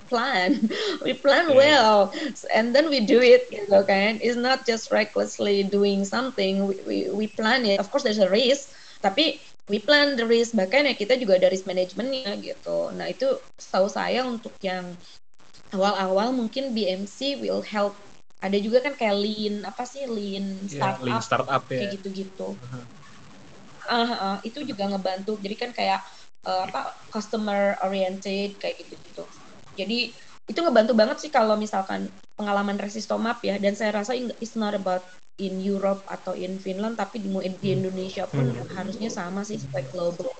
plan. <laughs> we plan well and then we do it gitu kan. It's not just recklessly doing something. We, we, we plan it. Of course there's a risk, tapi we plan the risk. Bahkan ya kita juga ada risk managementnya gitu. Nah itu setahu saya untuk yang awal-awal mungkin BMC will help ada juga kan kayak lean apa sih lean startup, yeah, lean startup ya. kayak gitu-gitu. Uh -huh uh, uh, itu juga ngebantu jadi kan kayak uh, apa customer oriented kayak gitu gitu jadi itu ngebantu banget sih kalau misalkan pengalaman resistomap ya dan saya rasa it's not about in Europe atau in Finland tapi di, di Indonesia pun hmm. harusnya sama sih sebagai global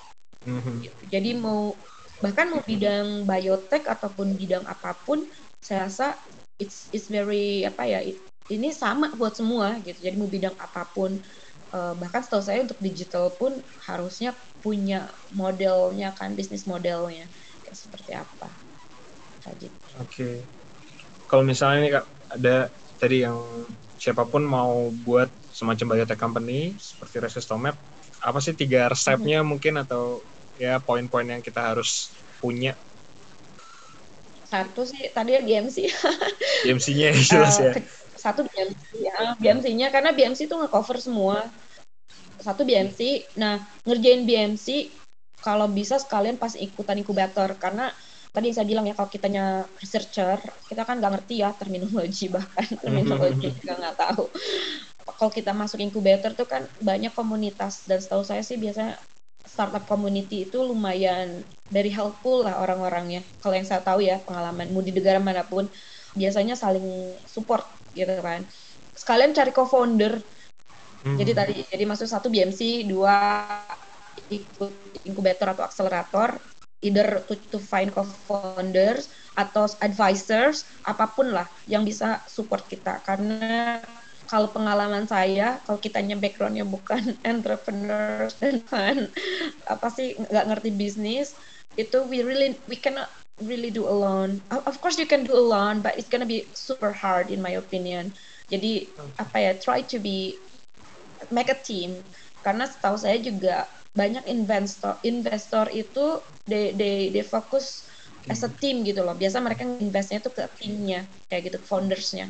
hmm. gitu. jadi mau bahkan mau bidang biotek ataupun bidang apa pun saya rasa it's it's very apa ya it, ini sama buat semua gitu jadi mau bidang apa pun uh, bahkan setahu saya untuk digital pun harusnya punya modelnya kan bisnis modelnya kayak seperti apa gitu. Oke. Okay. Kalau misalnya ini kak ada tadi yang siapa pun mau buat semacam biotech company seperti Resistomap, apa sih tiga resepnya hmm. mungkin atau ya poin-poin yang kita harus punya? Satu sih tadi ya BMC. <laughs> BMC-nya jelas uh, ya satu BMC ya BMC-nya karena BMC itu ngecover semua satu BMC nah ngerjain BMC kalau bisa sekalian pas ikutan inkubator karena tadi saya bilang ya kalau kitanya researcher kita kan nggak ngerti ya terminologi bahkan. <laughs> Terminologi juga nggak tahu. Kalau kita masuk inkubator tuh kan banyak komunitas. Dan setahu saya sih biasanya startup community itu lumayan very helpful lah orang-orangnya. Kalau yang saya tahu ya pengalaman mau di negara mana pun biasanya saling support gitu kan. Sekalian cari co-founder. Hmm. jadi tadi jadi masuk satu BMC dua ikut inkubator atau akselerator either to, to find co-founders atau advisors apa pun lah yang bisa support kita karena kalau pengalaman saya kalau kitanya backgroundnya bukan <laughs> entrepreneur dan apa sih nggak ngerti bisnis itu we really we cannot really do alone. Of course you can do alone, but it's gonna be super hard in my opinion. Jadi apa ya, try to be make a team. Karena setahu saya juga banyak investor investor itu they they they fokus as a team gitu loh. Biasa mereka investnya tuh ke timnya kayak gitu, foundersnya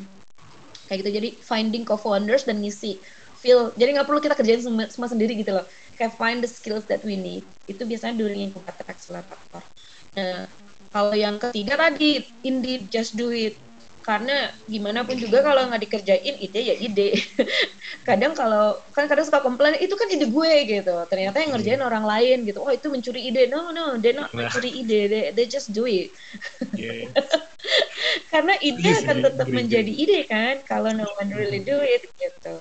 kayak gitu. Jadi finding co-founders dan ngisi feel. Jadi nggak perlu kita kerjain semua, semua sendiri gitu loh. Kayak find the skills that we need. Itu biasanya during incubator accelerator. Nah, kalau yang ketiga tadi indeed just do it karena gimana pun juga kalau nggak dikerjain ide ya ide. <laughs> Kadang kalau kan kadang suka komplain itu kan ide gue gitu. Ternyata yang ngerjain hmm. orang lain gitu. Oh itu mencuri ide. No no they not nah. mencuri ide they, they just do it. Yeah. <laughs> karena ide yes, akan tetap agree, menjadi ide kan kalau no one really do it gitu.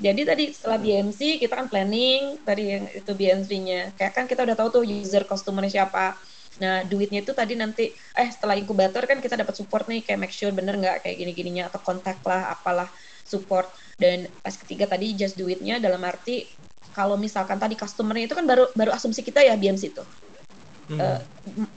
Jadi tadi setelah BMC kita kan planning tadi yang itu BMC-nya kayak kan kita udah tahu tuh user customer siapa Nah, duitnya itu tadi nanti eh setelah inkubator kan kita dapat support nih kayak make sure bener nggak kayak gini-gininya atau kontak lah apalah support dan pas ketiga tadi just duitnya dalam arti kalau misalkan tadi customernya itu kan baru baru asumsi kita ya BMC itu. Hmm. Uh,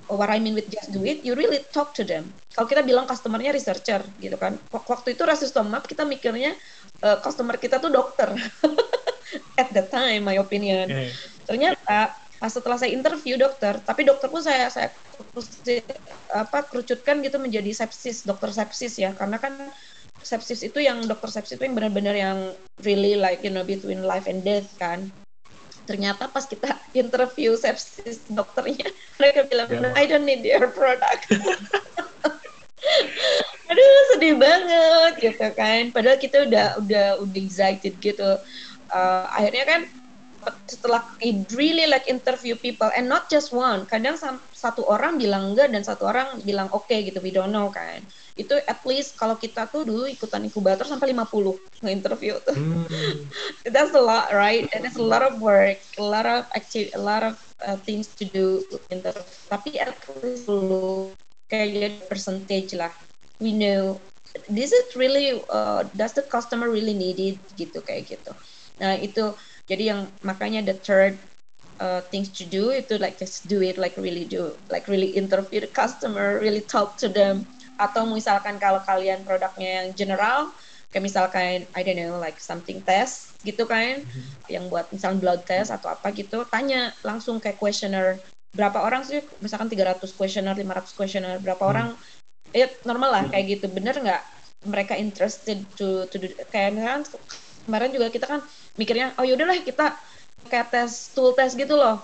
what I mean with just do it, you really talk to them. Kalau kita bilang customernya researcher gitu kan, waktu itu Rasistomap kita mikirnya uh, customer kita tuh dokter. <laughs> At the time, my opinion. Yeah. Ternyata pas setelah saya interview dokter tapi dokter pun saya saya apa kerucutkan gitu menjadi sepsis dokter sepsis ya. Karena kan sepsis itu yang dokter sepsis itu yang benar-benar yang really like you know between life and death kan. Ternyata pas kita <laughs> interview sepsis dokternya <laughs> mereka bilang yeah. I don't need your product. <laughs> Aduh sedih banget gitu kan. Padahal kita udah udah udah excited gitu. Uh, akhirnya kan setelah really like interview people and not just one. Kadang satu orang bilang enggak dan satu orang bilang oke okay, gitu we don't know kan. Itu at least kalau kita tuh dulu ikutan inkubator sampai 50 nge-interview tuh. Hmm. <laughs> that's a lot right? And it's a lot of work a lot of activity a lot of uh, things to do tapi at least dulu kayak percentage lah. We know this is really uh, does the customer really need it? Gitu kayak gitu. Nah itu jadi yang makanya the third uh, things to do itu like just do it like really do like really interview the customer really talk to them. Atau misalkan kalau kalian produknya yang general kayak misalkan I don't know like something test gitu kan? Mm-hmm. yang buat misalnya blood test atau apa gitu tanya langsung kayak questionnaire. Berapa orang sih? Misalkan 300 questionnaire 500 questionnaire. Berapa hmm. orang ya normal lah kayak gitu. Bener nggak? Mereka interested to to do, kayak misalkan kemarin juga kita kan mikirnya oh yaudahlah kita kayak tes tool test gitu loh.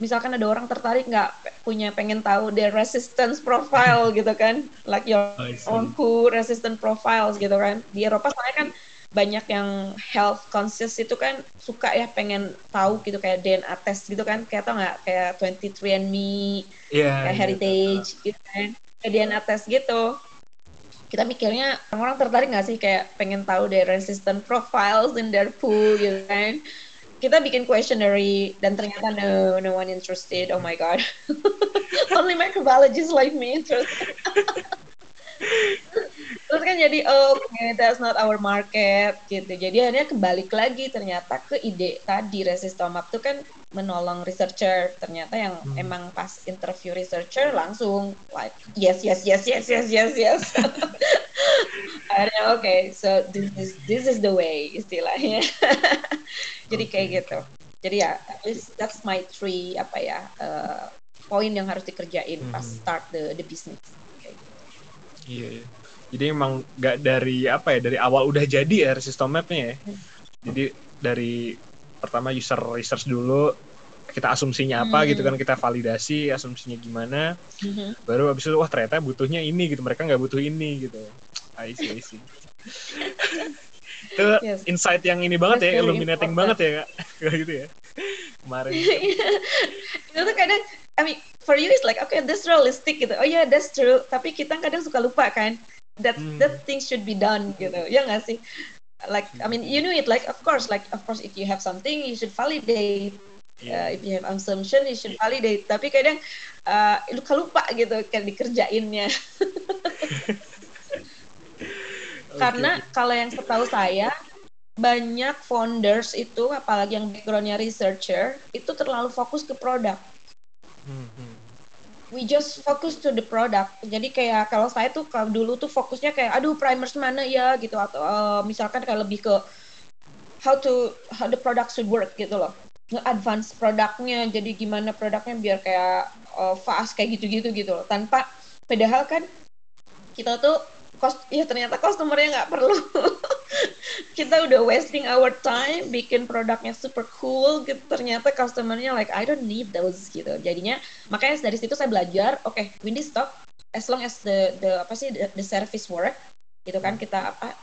Misalkan ada orang tertarik nggak punya pengen tahu their resistance profile <laughs> gitu kan? Like your own who resistant profiles gitu kan? Di Eropa soalnya kan banyak yang health conscious itu kan suka ya pengen tahu gitu kayak DNA test gitu kan? Kayak tau nggak? Kayak 23andMe yeah, kayak yeah, heritage yeah. gitu kan? Kayak DNA test gitu kita mikirnya orang-orang tertarik nggak sih? Kayak pengen tahu their resistant profiles in their pool gitu kan? Kita bikin questionnaire dan ternyata no no one interested. Oh my god. <laughs> Only microbiologists like me interested <laughs> terus kan jadi oh, okay, that's not our market gitu. Jadi akhirnya kembali lagi ternyata ke ide tadi resistomap itu kan menolong researcher ternyata yang hmm. emang pas interview researcher langsung like yes yes yes yes yes yes yes. <laughs> Akhirnya oke okay, so this is this is the way istilahnya. <laughs> Jadi kayak gitu. Jadi ya at least that's my three apa ya uh, poin yang harus dikerjain hmm. pas start the the business. Gitu. iya yeah, yeah jadi emang nggak dari apa ya dari awal udah jadi ya system mapnya ya. Jadi dari pertama user research dulu kita asumsinya apa hmm. gitu kan kita validasi asumsinya gimana. Hmm. baru abis itu wah ternyata butuhnya ini gitu mereka nggak butuh ini gitu. I see, I see. <laughs> itu yes. insight yang ini banget That's ya illuminating banget ya kak. <laughs> Gitu ya. Kemarin. <laughs> Itu tuh kadang I mean for you is like okay that's realistic gitu. Oh yeah that's true. Tapi kita kadang suka lupa kan that hmm. that thing should be done gitu ya nggak sih? Like I mean you know it. Like of course like of course if you have something you should validate. Yeah. uh, if you have assumption you should validate. Tapi kadang uh, lupa lupa gitu kan dikerjainnya. <laughs> Karena okay. kalau yang setahu saya banyak founders itu apalagi yang backgroundnya researcher itu terlalu fokus ke produk. Hmm, hmm we just focus to the product. Jadi kayak kalau saya tuh kalau dulu tuh fokusnya kayak aduh primers mana ya gitu atau uh, misalkan kayak lebih ke how to how the product should work gitu loh. Nge-advance produknya jadi gimana produknya biar kayak uh, fast kayak gitu-gitu gitu loh. Tanpa padahal kan kita tuh cost ya ternyata customernya nggak perlu. <laughs> Kita udah wasting our time bikin produknya super cool gitu. Ternyata customernya like I don't need those gitu. Jadinya makanya dari situ saya belajar oke okay, Windy stop. As long as the the apa sih the, the service work gitu kan kita apa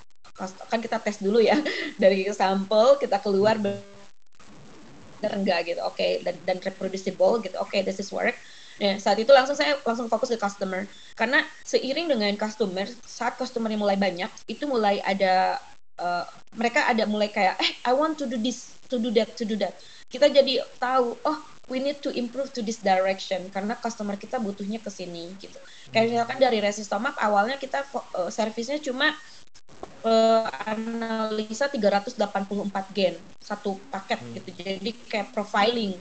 kan kita tes dulu ya. <laughs> Dari sampel kita keluar dan enggak gitu. Oke okay, dan dan reproducible gitu. Oke okay, this is work Nah, saat itu langsung saya langsung fokus ke customer. Karena seiring dengan customer, saat customer yang mulai banyak, itu mulai ada uh, mereka ada mulai kayak eh I want to do this, to do that, to do that. Kita jadi tahu, oh we need to improve to this direction karena customer kita butuhnya ke sini gitu. Kayak misalkan dari Resistomap awalnya kita uh, servisnya cuma uh, analisa 384 gen satu paket hmm. gitu. Jadi kayak profiling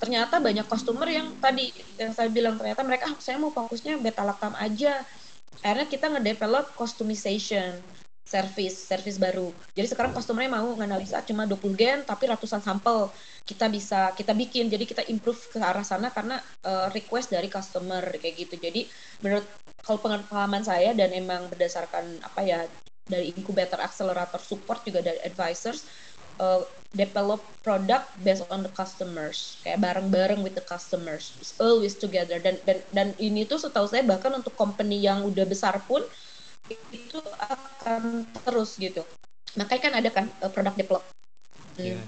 ternyata banyak customer yang tadi yang saya bilang ternyata mereka ah, saya mau fokusnya beta lactam aja akhirnya kita ngedevelop customization service service baru. Jadi sekarang customernya mau nganalisa cuma 20 gen tapi ratusan sampel kita bisa kita bikin. Jadi kita improve ke arah sana karena uh, request dari customer kayak gitu. Jadi menurut kalau pengalaman saya dan emang berdasarkan apa ya dari incubator accelerator support juga dari advisors uh, develop product based on the customers. Kayak bareng-bareng with the customers. It's always together. Dan dan dan ini tuh setahu saya bahkan untuk company yang udah besar pun itu akan terus gitu. Makanya kan ada kan uh, product development yeah.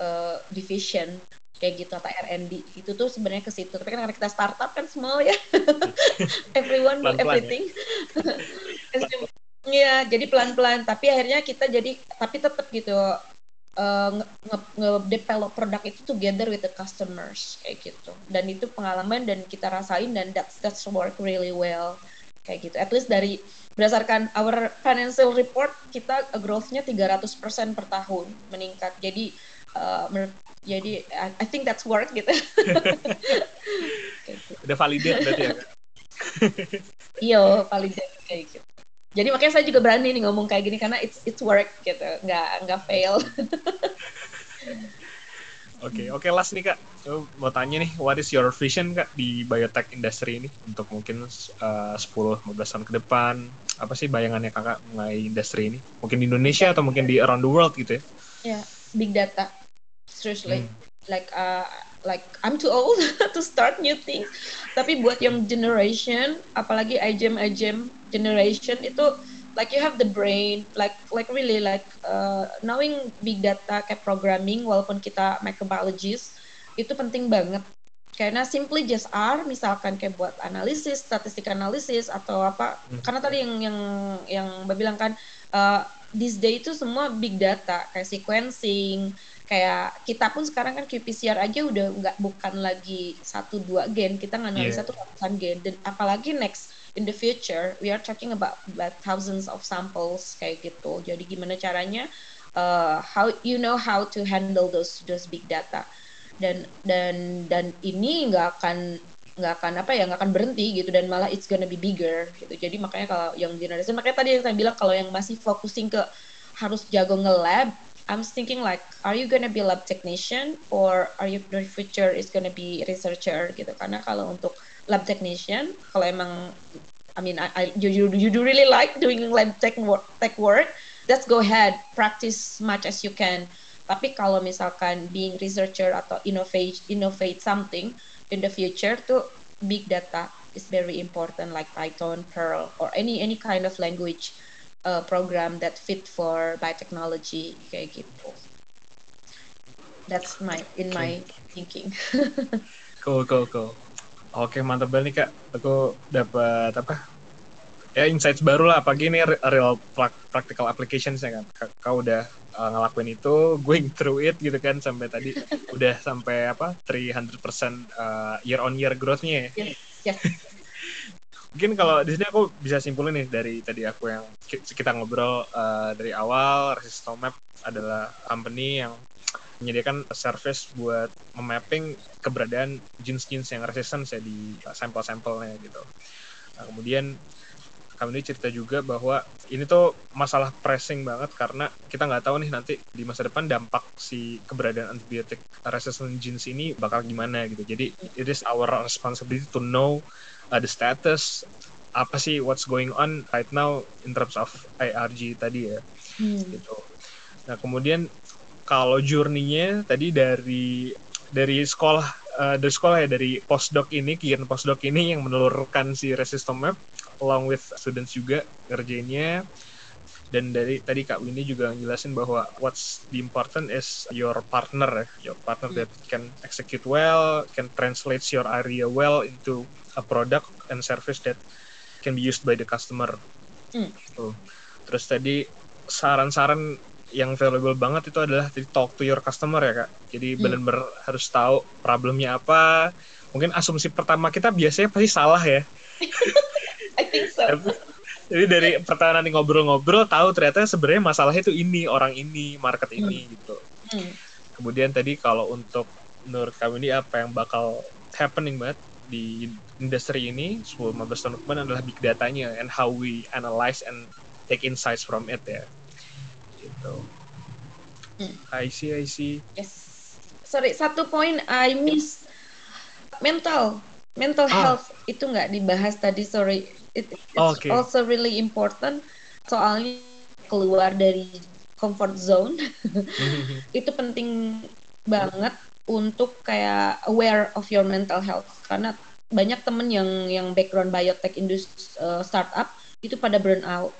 Uh, division kayak gitu atau R&D itu tuh sebenarnya ke situ. Tapi kan karena kita startup kan small ya. <laughs> Everyone do ya. everything. <laughs> Iya, jadi pelan-pelan. Tapi akhirnya kita jadi, tapi tetap gitu uh, nge-develop produk itu together with the customers kayak gitu. Dan itu pengalaman dan kita rasain dan that's that's work really well kayak gitu. At least dari berdasarkan our financial report kita growth-nya 300% per tahun meningkat. Jadi uh, jadi I think that's work gitu. <laughs> gitu. Udah validate berarti ya. iya, validate kayak gitu jadi makanya saya juga berani nih ngomong kayak gini karena it's it's work gitu nggak nggak fail <laughs> Oke, okay, oke okay, last nih kak, so, mau tanya nih, what is your vision kak di biotech industry ini untuk mungkin uh, 10-15 tahun ke depan? Apa sih bayangannya kakak mengenai industri ini? Mungkin di Indonesia atau mungkin di around the world gitu ya? Ya, yeah, big data, seriously. Hmm. Like uh, like I'm too old <laughs> to start new things. Tapi buat yang generation, apalagi IGM IGM generation itu like you have the brain like like really like uh, knowing big data kayak programming walaupun kita microbiologist itu penting banget karena simply just R misalkan kayak buat analisis statistik analisis atau apa hmm. karena tadi yang yang yang bilang kan uh, this day itu semua big data kayak sequencing kayak kita pun sekarang kan qPCR aja udah nggak bukan lagi satu dua gen. Kita nganalisa yeah. tuh ratusan gen. Dan apalagi next in the future we are talking about, about thousands of samples kayak gitu. Jadi gimana caranya uh, how you know how to handle those those big data. Dan dan dan ini nggak akan nggak akan apa ya nggak akan berhenti gitu. Dan malah it's gonna be bigger gitu. Jadi makanya kalau yang generation makanya tadi yang saya bilang kalau yang masih focusing ke harus jago nge-lab I'm thinking like are you gonna be lab technician or are you the future is gonna be researcher gitu? Karena kalau untuk lab technician kalau emang I mean I, I you, you you do really like doing lab tech work, tech work go ahead practice much as you can. Tapi kalau misalkan being researcher atau innovate innovate something in the future tuh big data is very important like Python, Perl or any any kind of language uh, program that fit for biotechnology kayak gitu. That's my in my thinking. <laughs> cool, cool, cool. Oke mantap banget nih kak. Aku dapat apa? Ya insights baru lah. Pagi ini real practical applications ya kan. Kau udah uh, ngelakuin itu, going through it gitu kan sampai tadi <laughs> udah sampai apa? 300% uh, year on year growth-nya ya. Yes. yes. <laughs> Mungkin kalau di sini aku bisa simpulin nih dari tadi aku yang kita ngobrol uh, dari awal Resistomap adalah company yang menyediakan service buat memapping keberadaan jenis-jenis yang resisten ya di sampel-sampelnya gitu. Nah, kemudian kami ini cerita juga bahwa ini tuh masalah pressing banget karena kita nggak tahu nih nanti di masa depan dampak si keberadaan antibiotik resistant genes ini bakal gimana gitu. Jadi it is our responsibility to know uh, the status apa sih what's going on right now in terms of IRG tadi ya. Hmm. Gitu. Nah, kemudian kalau journey-nya tadi dari dari sekolah uh, dari sekolah ya dari postdoc ini kegiatan postdoc ini yang menelurkan si resistomap along with students juga ngerjainnya dan dari tadi Kak Winnie juga ngejelasin bahwa what's the important is your partner ya your partner hmm. that can execute well can translate your area well into a product and service that can be used by the customer hmm. terus tadi saran-saran yang valuable banget itu adalah jadi talk to your customer ya kak. Jadi hmm. benar-benar harus tahu problemnya apa. Mungkin asumsi pertama kita biasanya pasti salah ya. <laughs> I think so. Jadi dari pertama nanti ngobrol-ngobrol tahu ternyata sebenarnya masalahnya itu ini orang ini market ini hmm. gitu. Hmm. Kemudian tadi kalau untuk menurut kamu ini apa yang bakal happening banget di industri ini 10-15 tahun ke depan adalah big datanya and how we analyze and take insights from it ya gitu Hmm. I see I see Yes. Sorry, satu poin I miss mental mental Ah. health itu nggak dibahas tadi. Sorry, It- it's Oh, Oke. also really important. Soalnya keluar dari comfort zone <laughs> itu penting banget untuk kayak aware of your mental health karena banyak temen yang yang background biotech industri startup itu pada burn out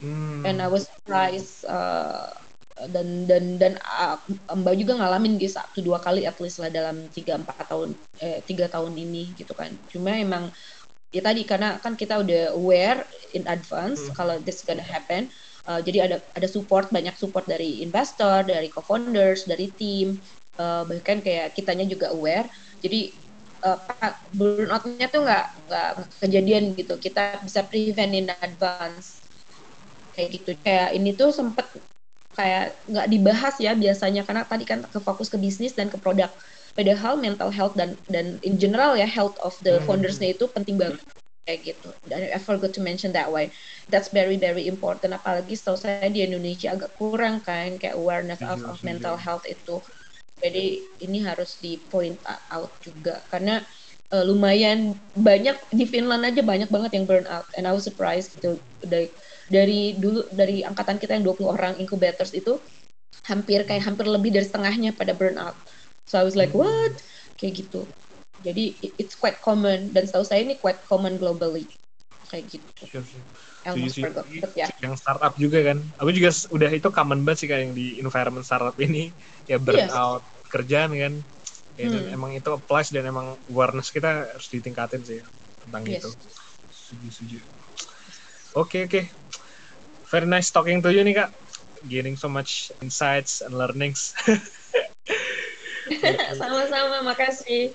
Hmm. and I was surprised uh, dan dan dan uh, Mbak juga ngalamin di satu dua kali at least lah dalam tiga empat tahun eh, tiga tahun ini gitu kan cuma emang ya tadi karena kan kita udah aware in advance Hmm. kalau this gonna happen Uh, jadi ada ada support banyak support dari investor dari co-founders dari tim uh, bahkan kayak kitanya juga aware. Jadi uh, burnoutnya tuh nggak nggak kejadian gitu. Kita bisa prevent in advance. Kayak gitu. Kayak ini tuh sempet kayak nggak dibahas ya biasanya. Karena tadi kan ke fokus ke bisnis dan ke produk. Padahal mental health dan dan in general ya health of the Hmm. foundersnya itu penting banget. Kayak gitu. Dan I forgot to mention that way that's very very important. Apalagi setahu saya di Indonesia agak kurang kan kayak awareness of, Setuju, of mental health itu jadi ini harus di point out juga. Karena eh, lumayan banyak di Finland aja banyak banget yang burn out. And I was surprised gitu. Dari dari dulu dari angkatan kita yang 20 orang incubators itu hampir kayak hampir lebih dari setengahnya pada burn out. So I was like Hmm. what? Kayak gitu. Jadi it- it's quite common. Dan setahu saya ini quite common globally. Kayak gitu. Sure, sure. Almost Setuju sih. forgot but ya. yang startup juga kan. Aku juga udah itu common banget sih kayak yang di environment startup ini. Ya burnout kerjaan kan. Ya, dan Hmm. emang itu applies dan emang awareness kita harus ditingkatin sih tentang Yes. itu. Setuju setuju. Oke oke. Very nice talking to you nih kak. Gaining so much insights and learnings. <laughs> <laughs> Sama-sama makasih